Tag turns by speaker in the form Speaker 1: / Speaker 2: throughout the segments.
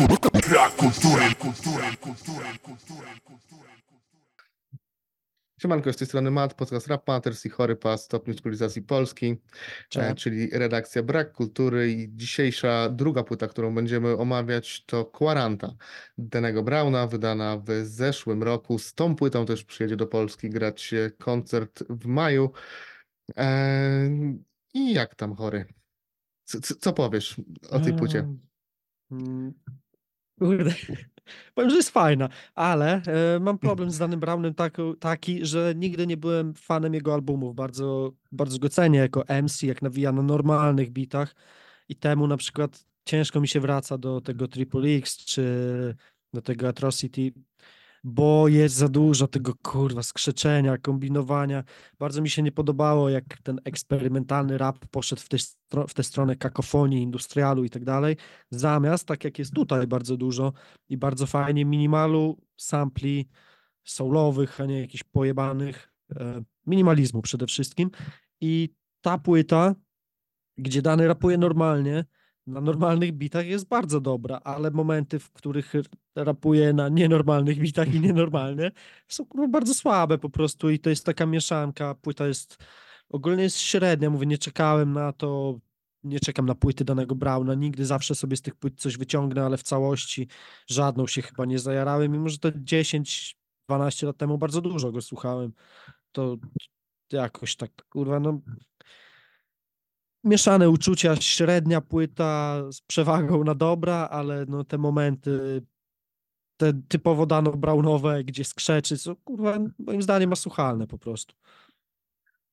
Speaker 1: Brak kultury, kultury, kultury, kultury, kultury.
Speaker 2: Siemanko, z tej strony Matt, podcast Rap Matters i Chory Pas, stopniu cywilizacji Polski, e,
Speaker 3: Cześć.
Speaker 2: czyli redakcja Brak Kultury i dzisiejsza druga płyta, którą będziemy omawiać to Quaranta Danego Browna, wydana w zeszłym roku. Z tą płytą też przyjedzie do Polski grać się koncert w maju. E, I jak tam chory? Co, co- co powiesz o tej płycie?
Speaker 3: Kurde. Powiem, że jest fajna, ale e, mam problem z danym Brownem tak, taki, że nigdy nie byłem fanem jego albumów. Bardzo, bardzo go cenię jako MC, jak nawija na normalnych bitach i temu na przykład ciężko mi się wraca do tego Triple X czy do tego Atrocity, bo jest za dużo tego kurwa skrzeczenia, kombinowania. Bardzo mi się nie podobało, jak ten eksperymentalny rap poszedł w, stro- w tę stronę kakofonii, industrialu i tak dalej. Zamiast, tak jak jest tutaj bardzo dużo i bardzo fajnie, minimalu, sampli soulowych, a nie jakichś pojebanych, e, minimalizmu przede wszystkim. I ta płyta, gdzie dany rapuje normalnie, na normalnych bitach jest bardzo dobra, ale momenty, w których rapuje na nienormalnych bitach i nienormalnie, są bardzo słabe po prostu i to jest taka mieszanka. Płyta jest ogólnie jest średnia, mówię, nie czekałem na to, nie czekam na płyty danego Brauna, nigdy zawsze sobie z tych płyt coś wyciągnę, ale w całości żadną się chyba nie zajarałem, mimo że to 10, 12 lat temu bardzo dużo go słuchałem, to jakoś tak, kurwa, no mieszane uczucia, średnia płyta z przewagą na dobra, ale no te momenty te typowo dano brownowe, gdzie skrzeczy, co kurwa moim zdaniem asłuchalne po prostu.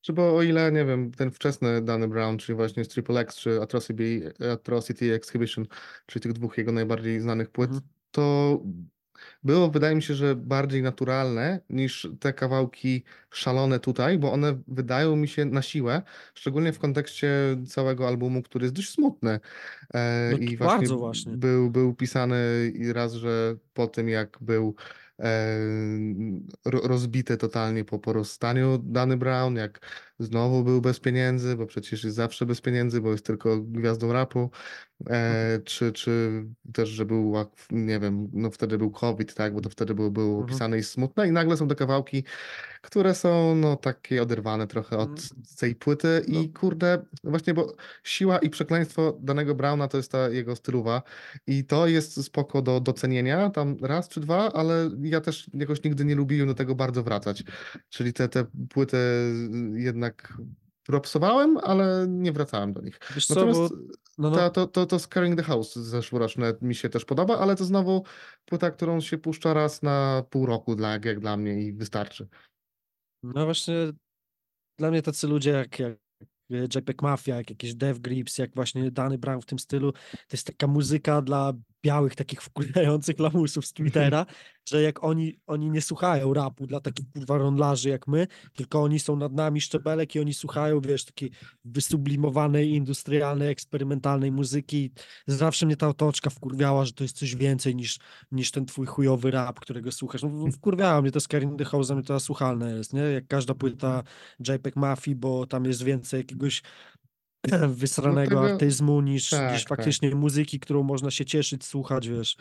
Speaker 2: Czy bo o ile, nie wiem, ten wczesny Danny Brown, czyli właśnie z Triple X, czy Atrocity, Atrocity Exhibition, czyli tych dwóch jego najbardziej znanych płyt,
Speaker 3: Mhm.
Speaker 2: to było, wydaje mi się, że bardziej naturalne niż te kawałki szalone tutaj, bo one wydają mi się na siłę, szczególnie w kontekście całego albumu, który jest dość smutny. E,
Speaker 3: No
Speaker 2: I właśnie
Speaker 3: bardzo właśnie.
Speaker 2: Był, był pisany raz, że po tym jak był e, ro- rozbity totalnie po, po rozstaniu Danny Brown, jak znowu był bez pieniędzy, bo przecież jest zawsze bez pieniędzy, bo jest tylko gwiazdą rapu, e, czy, czy też, że był, nie wiem, no wtedy był COVID, tak, bo to wtedy było, było
Speaker 3: Mhm.
Speaker 2: opisane i smutne i nagle są te kawałki, które są no takie oderwane trochę od
Speaker 3: Mm.
Speaker 2: tej płyty i
Speaker 3: No.
Speaker 2: kurde, właśnie, bo siła i przekleństwo danego Browna to jest ta jego stylowa i to jest spoko do docenienia, tam raz czy dwa, ale ja też jakoś nigdy nie lubiłem do tego bardzo wracać, czyli te, te płyty jednak propsowałem, ale nie wracałem do nich.
Speaker 3: Wiesz co,
Speaker 2: Natomiast
Speaker 3: bo no, no,
Speaker 2: to, to, to, to Scaring the House zeszłoroczne mi się też podoba, ale to znowu płyta, którą się puszcza raz na pół roku dla, jak dla mnie i wystarczy.
Speaker 3: no właśnie dla mnie tacy ludzie jak, jak JPEG Mafia, jak jakieś Dev Grips, jak właśnie Dany Brown w tym stylu, to jest taka muzyka dla białych, takich wkurzających lamusów z Twittera, że jak oni, oni nie słuchają rapu dla takich kurwa rondlarzy jak my, tylko oni są nad nami szczebelek i oni słuchają, wiesz, takiej wysublimowanej, industrialnej, eksperymentalnej muzyki. Zawsze mnie ta otoczka wkurwiała, że to jest coś więcej niż, niż ten twój chujowy rap, którego słuchasz. No, wkurwiała mnie to Scaring the House, to słuchalne jest, nie? Jak każda płyta JPEG Mafii, bo tam jest więcej jakiegoś wysranego
Speaker 2: tego-
Speaker 3: artyzmu niż,
Speaker 2: tak,
Speaker 3: niż
Speaker 2: tak.
Speaker 3: faktycznie muzyki, którą można się cieszyć, słuchać, wiesz.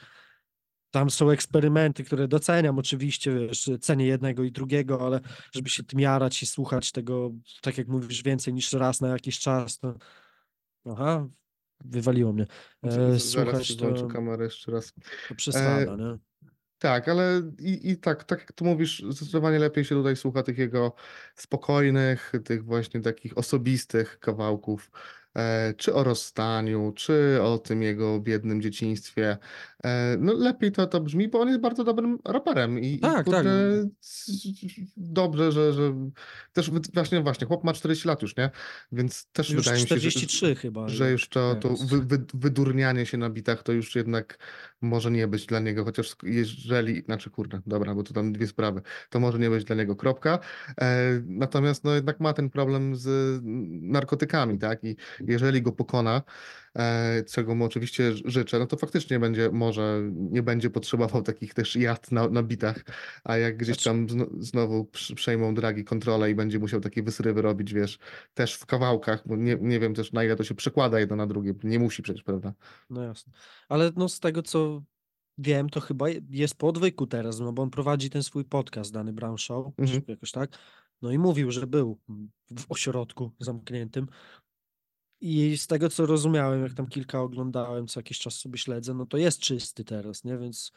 Speaker 3: Tam są eksperymenty, które doceniam oczywiście, wiesz, cenię jednego i drugiego, ale żeby się tym jarać i słuchać tego, tak jak mówisz, więcej niż raz na jakiś czas, to aha, wywaliło mnie. E,
Speaker 2: Zaraz
Speaker 3: słuchać to,
Speaker 2: kamerę jeszcze raz.
Speaker 3: to przesada, nie?
Speaker 2: Tak, ale i, i tak, tak jak tu mówisz, zdecydowanie lepiej się tutaj słucha tych jego spokojnych, tych właśnie takich osobistych kawałków, czy o rozstaniu, czy o tym jego biednym dzieciństwie. E, no lepiej to, to brzmi, bo on jest bardzo dobrym raperem i, i
Speaker 3: Tak, tak.
Speaker 2: dobrze, że, że też właśnie, właśnie, chłop ma 40 lat już, nie? Więc też
Speaker 3: Już
Speaker 2: wydaje mi się, że,
Speaker 3: 43 chyba.
Speaker 2: że już to, to wy, wy, wydurnianie się na bitach to już jednak może nie być dla niego, chociaż jeżeli, znaczy kurde, dobra, bo to tam dwie sprawy, to może nie być dla niego kropka, e, natomiast no jednak ma ten problem z narkotykami, tak, i jeżeli go pokona, e, czego mu oczywiście życzę, no to faktycznie będzie, może nie będzie potrzebował takich też jad na, na bitach, a jak gdzieś
Speaker 3: Znaczy-
Speaker 2: tam zno, znowu przejmą dragi kontrolę i będzie musiał takie wysrywy robić, wiesz, też w kawałkach, bo nie, nie wiem też na ile to się przekłada jedno na drugie, nie musi przecież, prawda?
Speaker 3: No jasne. Ale no z tego, co wiem, to chyba je- jest po odwyku teraz, no bo on prowadzi ten swój podcast, Dany Brown Show,
Speaker 2: Mhm.
Speaker 3: jakoś tak. No i mówił, że był w ośrodku zamkniętym. I z tego, co rozumiałem, jak tam kilka oglądałem, co jakiś czas sobie śledzę, no to jest czysty teraz, nie? Więc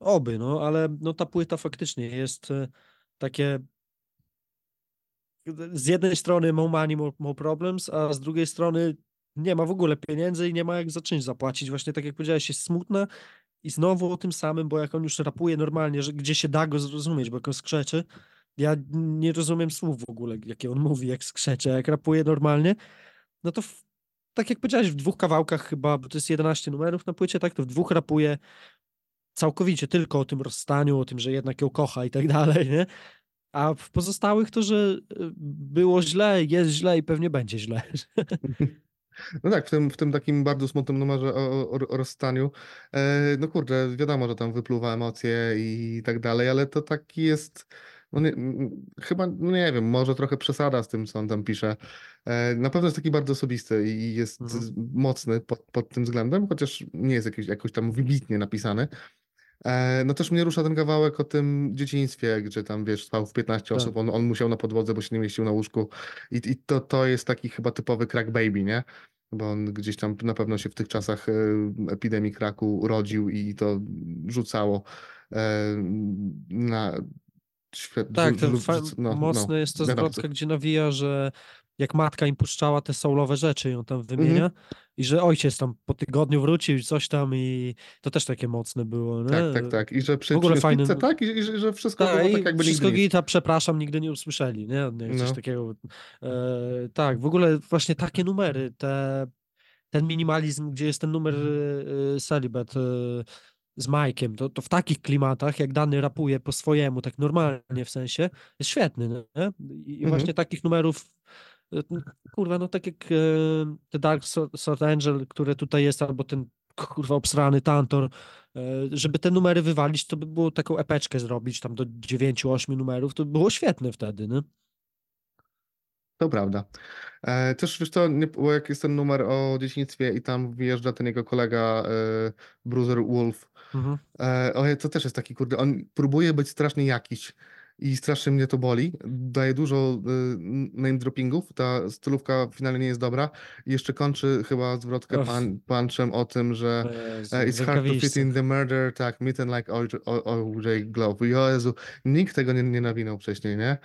Speaker 3: oby, no, ale no ta płyta faktycznie jest e, takie z jednej strony more money, more, more problems, a z drugiej strony nie ma w ogóle pieniędzy i nie ma jak za czymś zapłacić. Właśnie tak jak powiedziałeś, jest smutna i znowu o tym samym, bo jak on już rapuje normalnie, że gdzie się da go zrozumieć, bo jak on skrzeczy, ja nie rozumiem słów w ogóle, jakie on mówi, jak skrzecze, jak rapuje normalnie, no to w, tak jak powiedziałeś, w dwóch kawałkach chyba, bo to jest 11 numerów na płycie, tak, to w dwóch rapuje całkowicie tylko o tym rozstaniu, o tym, że jednak ją kocha i tak dalej, nie? A w pozostałych to, że y, było źle, jest źle i pewnie będzie źle.
Speaker 2: No tak, w tym, w tym takim bardzo smutnym numerze o, o, o rozstaniu, e, no kurde, wiadomo, że tam wypluwa emocje i tak dalej, ale to taki jest, no nie, chyba, no nie wiem, może trochę przesada z tym, co on tam pisze. E, na pewno jest taki bardzo osobisty i jest
Speaker 3: Mhm.
Speaker 2: mocny pod, pod tym względem, chociaż nie jest jakiś, jakoś tam wybitnie napisany. E, no też mnie rusza ten kawałek o tym dzieciństwie, gdzie tam, wiesz, spał w 15
Speaker 3: Tak.
Speaker 2: osób, on, on musiał na podłodze, bo się nie mieścił na łóżku i, i to, to jest taki chyba typowy crack baby, nie? Bo on gdzieś tam na pewno się w tych czasach e, epidemii kraku urodził i to rzucało na świat.
Speaker 3: Tak, ten
Speaker 2: rzuc- no, no,
Speaker 3: mocny jest ta
Speaker 2: wiadomo,
Speaker 3: zwrotka, gdzie nawija, że jak matka im puszczała te soulowe rzeczy, ją tam wymienia i że ojciec tam po tygodniu wrócił i coś tam i to też takie mocne było, nie?
Speaker 2: Tak, tak, tak. I że przy,
Speaker 3: W ogóle fajny-
Speaker 2: pizzę, tak? I, i że, że wszystko
Speaker 3: Tak,
Speaker 2: było tak jakby
Speaker 3: wszystko
Speaker 2: nigdy
Speaker 3: gita, przepraszam, nigdy nie usłyszeli, nie? Od niego Coś
Speaker 2: No.
Speaker 3: takiego. E, tak, w ogóle właśnie takie numery, te, ten minimalizm, gdzie jest ten numer e, e, z Mike'iem, to, to w takich klimatach, jak dany rapuje po swojemu, tak normalnie w sensie, jest świetny, nie? I,
Speaker 2: Mhm.
Speaker 3: właśnie takich numerów e, kurwa, no tak jak e, The Dark Sword Sword Angel, które tutaj jest, albo ten kurwa obsrany Tantor, e, żeby te numery wywalić, to by było taką epeczkę zrobić tam do 9-8 numerów, to by było świetne wtedy, nie?
Speaker 2: To prawda. E, też wiesz nie, bo jak jest ten numer o dzieciństwie i tam wjeżdża ten jego kolega e, Bruiser Wolf,
Speaker 3: Mhm.
Speaker 2: e, to też jest taki kurde, on próbuje być strasznie jakiś i strasznie mnie to boli. Daje dużo e, name droppingów, ta stylówka finalnie nie jest dobra i jeszcze kończy chyba zwrotkę pan, punchem o tym, że
Speaker 3: Jezu,
Speaker 2: e, it's hard to fit in the murder, tak, mitten like OJ Glove. Jezu, nikt tego nie, nie nawinął wcześniej, nie?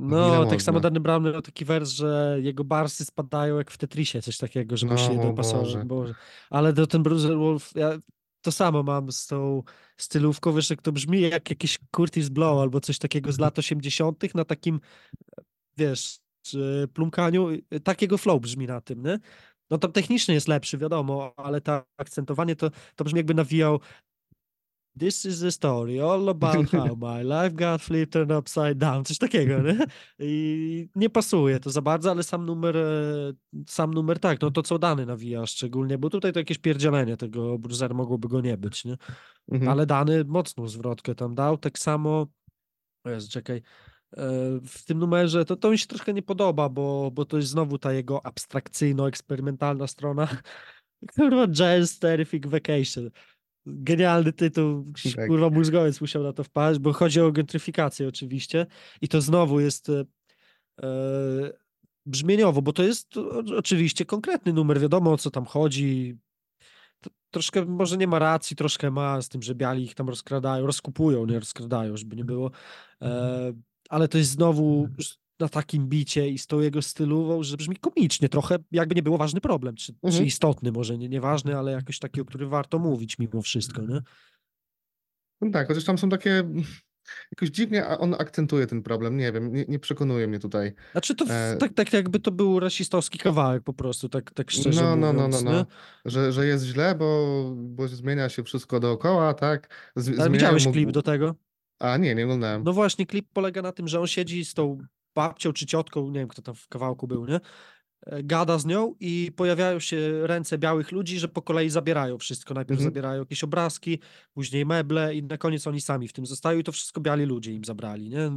Speaker 3: No, tak samo
Speaker 2: można?
Speaker 3: Danny Brown miał taki wers, że jego barsy spadają jak w Tetrisie, coś takiego, że
Speaker 2: No, o. Boże.
Speaker 3: Boże. Ale to ten Bruiser Wolf, ja to samo mam z tą stylówką, wiesz, jak to brzmi jak jakiś Curtis Blow albo coś takiego z lat 80. na takim, wiesz, czy plumkaniu, takiego flow brzmi na tym, nie? No to technicznie jest lepszy, wiadomo, ale to akcentowanie to, to brzmi jakby nawijał This is the story all about how my life got flipped and upside down, coś takiego, nie? I nie pasuje to za bardzo, ale sam numer, e, sam numer tak, no to co Dany nawija szczególnie, bo tutaj to jakieś pierdzielenie tego Bruiser mogłoby go nie być, nie?
Speaker 2: Mhm.
Speaker 3: Ale Dany mocną zwrotkę tam dał, tak samo, Jezu, czekaj, e, w tym numerze to, to mi się troszkę nie podoba, bo, bo to jest znowu ta jego abstrakcyjno-eksperymentalna strona. Kurwa, Jazz Terrific Vacation. Genialny tytuł,
Speaker 2: Tak.
Speaker 3: kurwa mózgowiec musiał na to wpaść, bo chodzi o gentryfikację oczywiście i to znowu jest e, e, brzmieniowo, bo to jest oczywiście konkretny numer, wiadomo o co tam chodzi. Troszkę może nie ma racji, troszkę ma z tym, że biali ich tam rozkradają, rozkupują, nie rozkradają, żeby nie było. E, ale to jest znowu s- na takim bicie i z tą jego stylową, że brzmi komicznie trochę, jakby nie było ważny problem, czy, czy
Speaker 2: Mhm.
Speaker 3: istotny może, nie, nieważny, ale jakoś taki, o którym warto mówić mimo wszystko, nie?
Speaker 2: No tak, chociaż tam są takie. Jakoś dziwnie a on akcentuje ten problem. Nie wiem, nie, nie przekonuje mnie tutaj.
Speaker 3: Znaczy to w,
Speaker 2: E,
Speaker 3: tak, tak jakby to był rasistowski kawałek po prostu, tak, tak szczerze
Speaker 2: No, no, no, no,
Speaker 3: mówiąc,
Speaker 2: no.
Speaker 3: nie?
Speaker 2: Że, że jest źle, bo, bo zmienia się wszystko dookoła, tak? Z,
Speaker 3: Ale widziałeś
Speaker 2: mu-
Speaker 3: klip do tego?
Speaker 2: A nie, nie oglądałem.
Speaker 3: No właśnie, klip polega na tym, że on siedzi z tą babcią czy ciotką, nie wiem kto tam w kawałku był, nie? E, Gada z nią i pojawiają się ręce białych ludzi, że po kolei zabierają wszystko. Najpierw
Speaker 2: Mhm.
Speaker 3: zabierają jakieś obrazki, później meble i na koniec oni sami w tym zostają i to wszystko biali ludzie im zabrali, nie?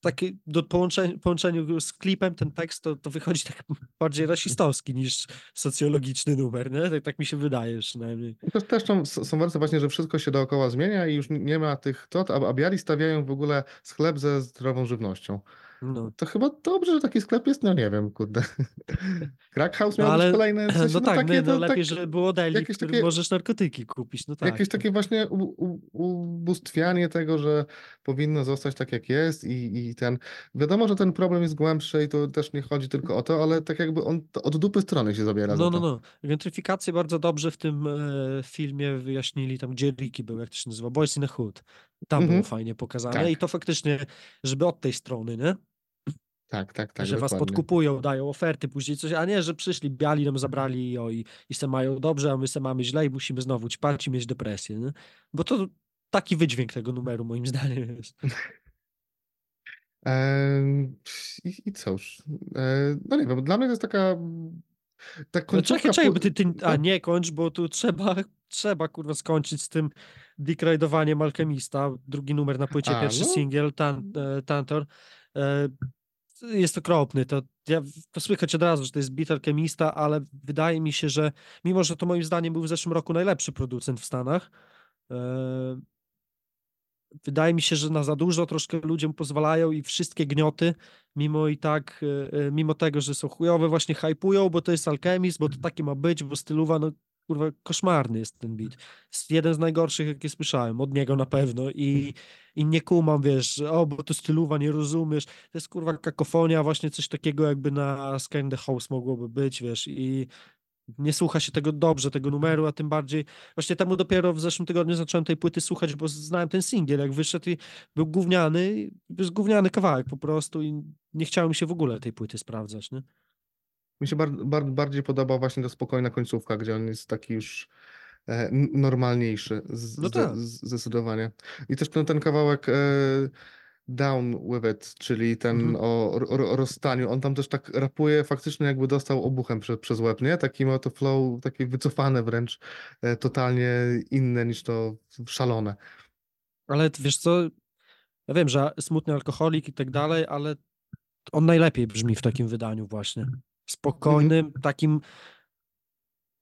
Speaker 3: taki do połączeniu, połączeniu z klipem ten tekst to, to wychodzi tak bardziej rasistowski niż socjologiczny numer, nie? Tak, tak mi się wydaje przynajmniej.
Speaker 2: Też, też tam są wersje właśnie, że wszystko się dookoła zmienia i już nie ma tych to, a, a biali stawiają w ogóle sklep ze zdrową żywnością.
Speaker 3: No.
Speaker 2: To chyba dobrze, że taki sklep jest, no nie wiem, kurde. Crack House miał
Speaker 3: No, ale-
Speaker 2: kolejny, w sensie,
Speaker 3: No tak,
Speaker 2: takie,
Speaker 3: no,
Speaker 2: to,
Speaker 3: lepiej,
Speaker 2: tak,
Speaker 3: żeby było deli, w którym
Speaker 2: takie-
Speaker 3: możesz narkotyki kupić, no tak.
Speaker 2: jakieś takie właśnie ubóstwianie tego, że powinno zostać tak jak jest i, i ten, wiadomo, że ten problem jest głębszy i to też nie chodzi tylko o to, ale tak jakby on od dupy strony się zabiera za
Speaker 3: No,
Speaker 2: to.
Speaker 3: no, no. Gentryfikację bardzo dobrze w tym e, filmie wyjaśnili, tam gdzie Ricky był, jak to się nazywa, Boys in the Hood. Tam
Speaker 2: Mhm.
Speaker 3: było fajnie pokazane
Speaker 2: Tak.
Speaker 3: i to faktycznie, żeby od tej strony, nie?
Speaker 2: Tak, tak, tak,
Speaker 3: że was
Speaker 2: dokładnie.
Speaker 3: podkupują, dają oferty, później coś, a nie, że przyszli, biali nam zabrali o, i, i se mają dobrze, a my se mamy źle i musimy znowu ćpać i mieć depresję, nie? Bo to taki wydźwięk tego numeru moim zdaniem jest.
Speaker 2: I, I cóż, e, no nie wiem, dla mnie to jest taka ta
Speaker 3: No czekaj, czekaj, bo ty, ty, a
Speaker 2: no,
Speaker 3: nie kończ, bo tu trzeba, trzeba kurwa skończyć z tym degradowaniem Alchemista, drugi numer na płycie,
Speaker 2: A,
Speaker 3: pierwszy
Speaker 2: no.
Speaker 3: singiel, tan, e, Tantor. E, jest okropny, to, ja, to słychać od razu, że to jest beat Alchemista, ale wydaje mi się, że mimo, że to moim zdaniem był w zeszłym roku najlepszy producent w Stanach, e, wydaje mi się, że na za dużo troszkę ludziom pozwalają i wszystkie gnioty, mimo i tak, mimo tego, że są chujowe, właśnie hypują, bo to jest Alchemist, bo to takie ma być, bo stylowa, no kurwa, koszmarny jest ten beat. Jest jeden z najgorszych, jakie słyszałem, od niego na pewno i, i nie kumam, wiesz, o, bo to stylowa, nie rozumiesz, to jest kurwa kakofonia, właśnie coś takiego jakby na Scan the House mogłoby być, wiesz, i nie słucha się tego dobrze, tego numeru, a tym bardziej, właśnie temu dopiero w zeszłym tygodniu zacząłem tej płyty słuchać, bo znałem ten singiel, jak wyszedł i był gówniany, był gówniany kawałek po prostu i nie chciało mi się w ogóle tej płyty sprawdzać, nie?
Speaker 2: Mi się bar, bar, bardziej podoba właśnie ta spokojna końcówka, gdzie on jest taki już e, normalniejszy, z,
Speaker 3: No tak.
Speaker 2: z- zdecydowanie. I też ten, ten kawałek e, Down With It, czyli ten
Speaker 3: Mhm.
Speaker 2: o, o, o rozstaniu, on tam też tak rapuje faktycznie jakby dostał obuchem prze, przez łeb, nie? Taki ma to flow, takie wycofane wręcz, e, totalnie inne niż to szalone.
Speaker 3: Ale wiesz co, ja wiem, że smutny alkoholik i tak dalej, ale on najlepiej brzmi w takim wydaniu właśnie. Spokojnym, takim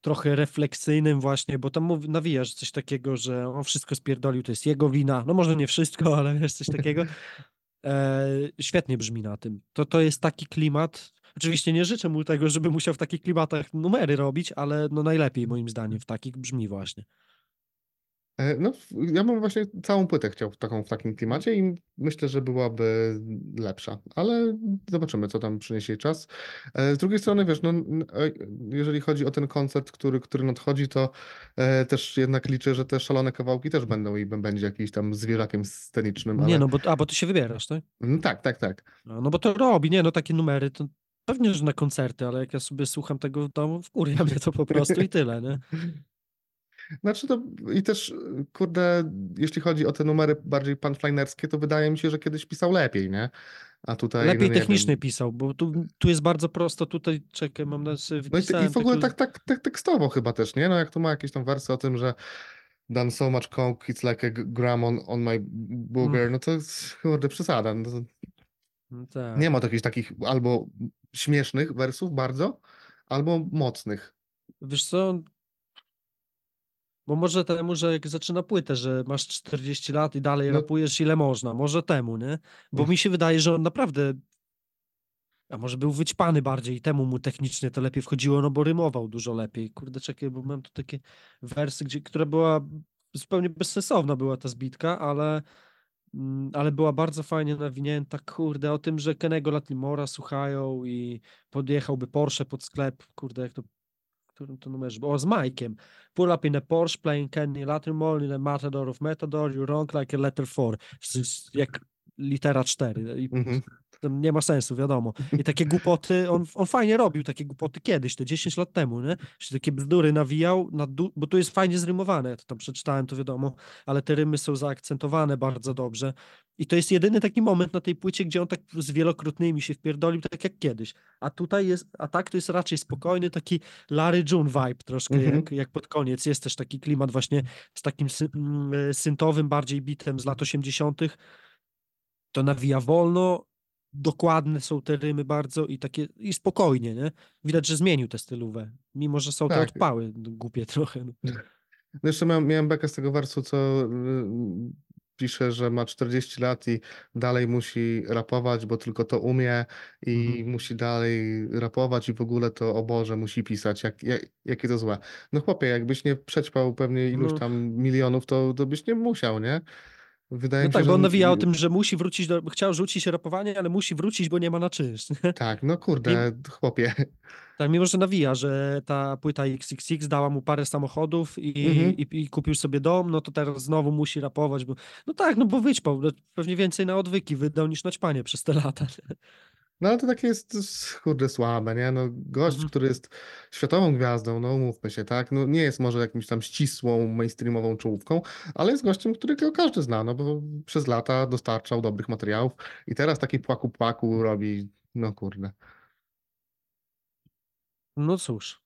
Speaker 3: trochę refleksyjnym właśnie, bo tam nawijasz coś takiego, że on wszystko spierdolił, to jest jego wina. No może nie wszystko, ale wiesz, coś takiego. E, świetnie brzmi na tym. To, to jest taki klimat. Oczywiście nie życzę mu tego, żeby musiał w takich klimatach numery robić, ale no najlepiej moim zdaniem w takich brzmi właśnie.
Speaker 2: E, No, ja bym właśnie całą płytę chciał w taką, w takim klimacie i myślę, że byłaby lepsza, ale zobaczymy, co tam przyniesie czas. E, Z drugiej strony, wiesz, no, e, jeżeli chodzi o ten koncert, który, który nadchodzi, to też jednak liczę, że te szalone kawałki też będą i będzie jakiś tam zwierzakiem scenicznym, ale
Speaker 3: Nie no, bo, a bo ty się wybierasz, tak?
Speaker 2: Mm, tak, tak, tak.
Speaker 3: No, no bo to robi, nie no, takie numery, to pewnie, że na koncerty, ale jak ja sobie słucham tego w domu, wkurwia mnie to po prostu i tyle, nie?
Speaker 2: Znaczy to i też, kurde, jeśli chodzi o te numery bardziej punchlinerskie, to wydaje mi się, że kiedyś pisał lepiej, nie? A tutaj,
Speaker 3: Lepiej
Speaker 2: no nie
Speaker 3: technicznie
Speaker 2: wiem.
Speaker 3: pisał, bo tu, tu jest bardzo prosto, tutaj, czekaj, mam na sobie
Speaker 2: No i, i w ogóle tak, tak, tak tekstowo chyba też, nie? No jak tu ma jakieś tam wersy o tym, że done so much coke, it's like a gram on, on my booger,
Speaker 3: Mm.
Speaker 2: no to jest, kurde, przesada. No to
Speaker 3: No tak.
Speaker 2: nie ma jakichś takich albo śmiesznych wersów bardzo, albo mocnych.
Speaker 3: Wiesz co, bo może temu, że jak zaczyna płytę, że masz 40 lat i dalej
Speaker 2: No.
Speaker 3: rapujesz ile można, może temu, nie? Bo
Speaker 2: Mm.
Speaker 3: mi się wydaje, że on naprawdę, a może był wyćpany bardziej i temu mu technicznie to lepiej wchodziło, no bo rymował dużo lepiej. Kurde, czekaj, bo mam tu takie wersy, gdzie, która była zupełnie bezsensowna była ta zbitka, ale mm, ale była bardzo fajnie nawinięta, kurde, o tym, że Kenego Latlimora słuchają i podjechałby Porsche pod sklep, kurde, jak to, którym to numerze było, o, z Mike'iem. Pull up in a Porsche playing Kenny Lattimore in a Matador of Matador, you wrong like a letter 4. To jest Jak litera 4 i
Speaker 2: Mhm.
Speaker 3: to nie ma sensu, wiadomo. I takie głupoty, on, on fajnie robił takie głupoty kiedyś, te 10 lat temu, nie? Się takie bzdury nawijał, na du- bo tu jest fajnie zrymowane, ja to tam przeczytałem, to wiadomo, ale te rymy są zaakcentowane bardzo dobrze. I to jest jedyny taki moment na tej płycie, gdzie on tak z wielokrotnymi się wpierdolił, tak jak kiedyś. A tutaj jest, a tak to jest raczej spokojny, taki Larry June vibe troszkę,
Speaker 2: Mhm.
Speaker 3: jak, jak pod koniec. Jest też taki klimat właśnie z takim sy- mm, syntowym bardziej bitem z lat 80. To nawija wolno, dokładne są te rymy bardzo i takie, i spokojnie, nie? Widać, że zmienił tę stylówę, mimo że są te
Speaker 2: Tak.
Speaker 3: odpały no, głupie trochę. No.
Speaker 2: No jeszcze miałem, miałem bekę z tego wersu, co y, pisze, że ma 40 lat i dalej musi rapować, bo tylko to umie i
Speaker 3: Mhm.
Speaker 2: musi dalej rapować i w ogóle to o Boże musi pisać. Jak, jak, jakie to złe. No chłopie, jakbyś nie przećpał pewnie iluś
Speaker 3: No.
Speaker 2: tam milionów, to, to byś nie musiał, nie? Wydaje
Speaker 3: No
Speaker 2: mi się,
Speaker 3: tak, bo on nawija o tym, że musi wrócić, do, chciał rzucić rapowanie, ale musi wrócić, bo nie ma na czynsz.
Speaker 2: Tak, no kurde, chłopie.
Speaker 3: Tak, mimo że nawija, że ta płyta XXX dała mu parę samochodów i,
Speaker 2: Mhm.
Speaker 3: i, i kupił sobie dom, no to teraz znowu musi rapować, bo no tak, no bo wyćpał, no, pewnie więcej na odwyki wydał niż na ćpanie przez te lata.
Speaker 2: No ale to takie jest, kurde, słabe, nie? No gość,
Speaker 3: Mhm.
Speaker 2: który jest światową gwiazdą, no umówmy się, tak? No nie jest może jakimś tam ścisłą, mainstreamową czołówką, ale jest gościem, którego każdy zna, no bo przez lata dostarczał dobrych materiałów i teraz taki płaku-płaku robi, no kurde.
Speaker 3: No cóż,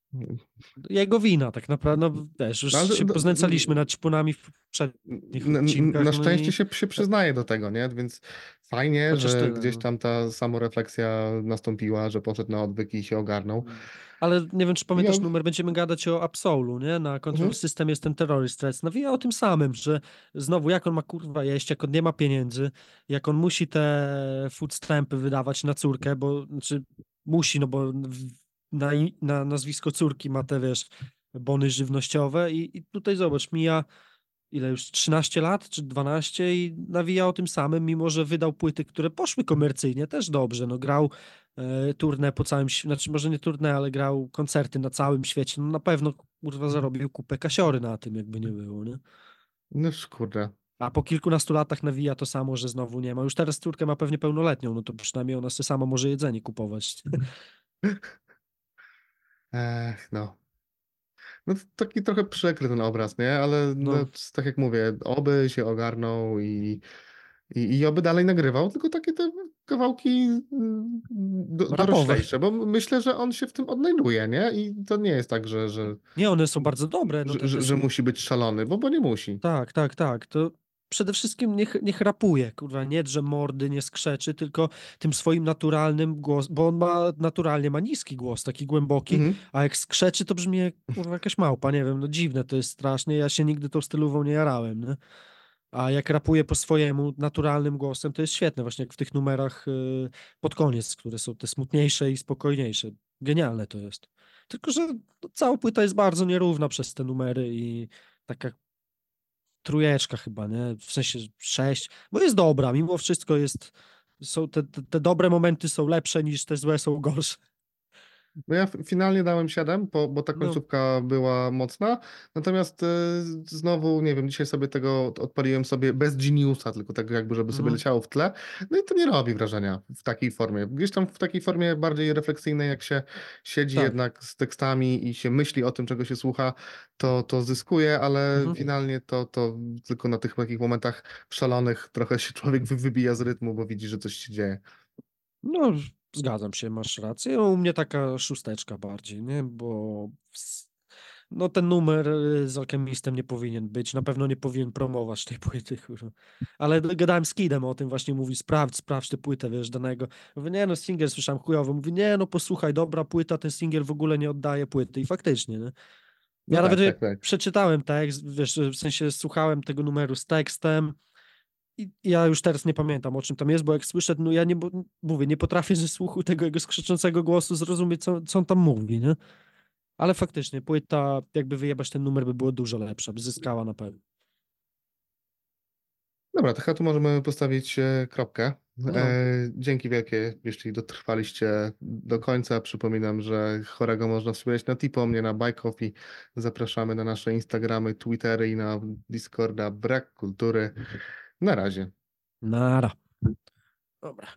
Speaker 3: jego wina tak naprawdę, no też już
Speaker 2: No, ale
Speaker 3: się
Speaker 2: do-
Speaker 3: poznęcaliśmy nad ćpunami w przednich
Speaker 2: N- n-
Speaker 3: odcinkach.
Speaker 2: Na
Speaker 3: no
Speaker 2: szczęście
Speaker 3: i-
Speaker 2: się, się przyznaje do tego, nie? Więc fajnie,
Speaker 3: Chociaż
Speaker 2: że
Speaker 3: tyle,
Speaker 2: gdzieś
Speaker 3: no.
Speaker 2: tam ta samorefleksja nastąpiła, że poszedł na odwyk i się ogarnął.
Speaker 3: Ale nie wiem, czy pamiętasz
Speaker 2: Ja-
Speaker 3: numer, będziemy gadać o Absolu, nie? Na Control
Speaker 2: Mhm.
Speaker 3: System jest ten terrorist threats. Nawija o tym samym, że znowu jak on ma kurwa jeść, jak on nie ma pieniędzy, jak on musi te food stampy wydawać na córkę, bo znaczy musi, no bo na, na nazwisko córki ma te, wiesz, bony żywnościowe i, i tutaj zobacz, mija ile już 13 lat czy 12 i nawija o tym samym, mimo że wydał płyty, które poszły komercyjnie też dobrze. No grał e, turnę po całym świecie, znaczy może nie turnę, ale grał koncerty na całym świecie. No na pewno kurwa zarobił kupę kasiory na tym, jakby nie było, nie?
Speaker 2: No kurde.
Speaker 3: A po kilkunastu latach nawija to samo, że znowu nie ma. Już teraz córkę ma pewnie pełnoletnią, no to przynajmniej ona sobie sama może jedzenie kupować.
Speaker 2: Ech, no. No to taki trochę przykry ten obraz, nie? Ale no.
Speaker 3: No.
Speaker 2: tak jak mówię, oby się ogarnął i, i, i oby dalej nagrywał, tylko takie te kawałki mm, do,
Speaker 3: Rapowe.
Speaker 2: doroślejsze, bo myślę, że on się w tym odnajduje, nie? I to nie jest tak, że, że,
Speaker 3: Nie, one są bardzo dobre. No
Speaker 2: że, że,
Speaker 3: te
Speaker 2: że musi być szalony, bo, bo nie musi.
Speaker 3: Tak, tak, tak. To przede wszystkim niech, niech rapuje, kurwa, nie drze mordy, nie skrzeczy, tylko tym swoim naturalnym głos, bo on ma naturalnie ma niski głos, taki głęboki,
Speaker 2: Mhm.
Speaker 3: a jak skrzeczy, to brzmi jak kurwa jakaś małpa, nie wiem, no dziwne to jest strasznie, ja się nigdy tą stylówą nie jarałem, nie? A jak rapuje po swojemu naturalnym głosem, to jest świetne, właśnie jak w tych numerach y, pod koniec, które są te smutniejsze i spokojniejsze. Genialne to jest. Tylko, że no, cała płyta jest bardzo nierówna przez te numery i taka trójeczka chyba, nie? W sensie sześć, bo jest dobra, mimo wszystko jest, są te, te, te dobre momenty są lepsze niż te złe są gorsze.
Speaker 2: No ja finalnie dałem 7, bo, bo ta
Speaker 3: No.
Speaker 2: końcówka była mocna. Natomiast e, znowu, nie wiem, dzisiaj sobie tego odpaliłem sobie bez Geniusa, tylko tak jakby, żeby sobie
Speaker 3: Mhm.
Speaker 2: leciało w tle. No i to nie robi wrażenia w takiej formie. Gdzieś tam w takiej formie bardziej refleksyjnej, jak się siedzi
Speaker 3: Tak.
Speaker 2: jednak z tekstami i się myśli o tym, czego się słucha, to, to zyskuje, ale
Speaker 3: Mhm.
Speaker 2: finalnie to, to tylko na tych takich momentach szalonych trochę się człowiek wy- wybija z rytmu, bo widzi, że coś się dzieje.
Speaker 3: No, zgadzam się, masz rację. U mnie taka szósteczka bardziej, nie? Bo s- no ten numer y, z Alchemistem nie powinien być, na pewno nie powinien promować tej płyty, kurwa. Ale gadałem z Kidem o tym, właśnie mówi, sprawdź, sprawdź tę płytę, wiesz, danego. Mówię, nie no, singiel słyszałem chujowy. Mówi, nie no, posłuchaj, dobra płyta, ten singiel w ogóle nie oddaje płyty. I faktycznie, nie? Ja
Speaker 2: No
Speaker 3: nawet
Speaker 2: tak, tak, tak.
Speaker 3: przeczytałem tekst, wiesz, w sensie słuchałem tego numeru z tekstem i ja już teraz nie pamiętam o czym tam jest, bo jak słyszę, no ja nie, mówię, nie potrafię ze słuchu tego jego skrzyczącego głosu zrozumieć, co, co on tam mówi, nie? Ale faktycznie, płyta, jakby wyjebać ten numer, by było dużo lepsza, by zyskała na pewno.
Speaker 2: Dobra, to chyba tu możemy postawić e, kropkę.
Speaker 3: No.
Speaker 2: E, dzięki wielkie, jeśli dotrwaliście do końca. Przypominam, że chorego można wspierać na Tipo, mnie na Buy Coffee. Zapraszamy na nasze Instagramy, Twittery i na Discorda Brak Kultury. Na razie.
Speaker 3: Nara. Dobra,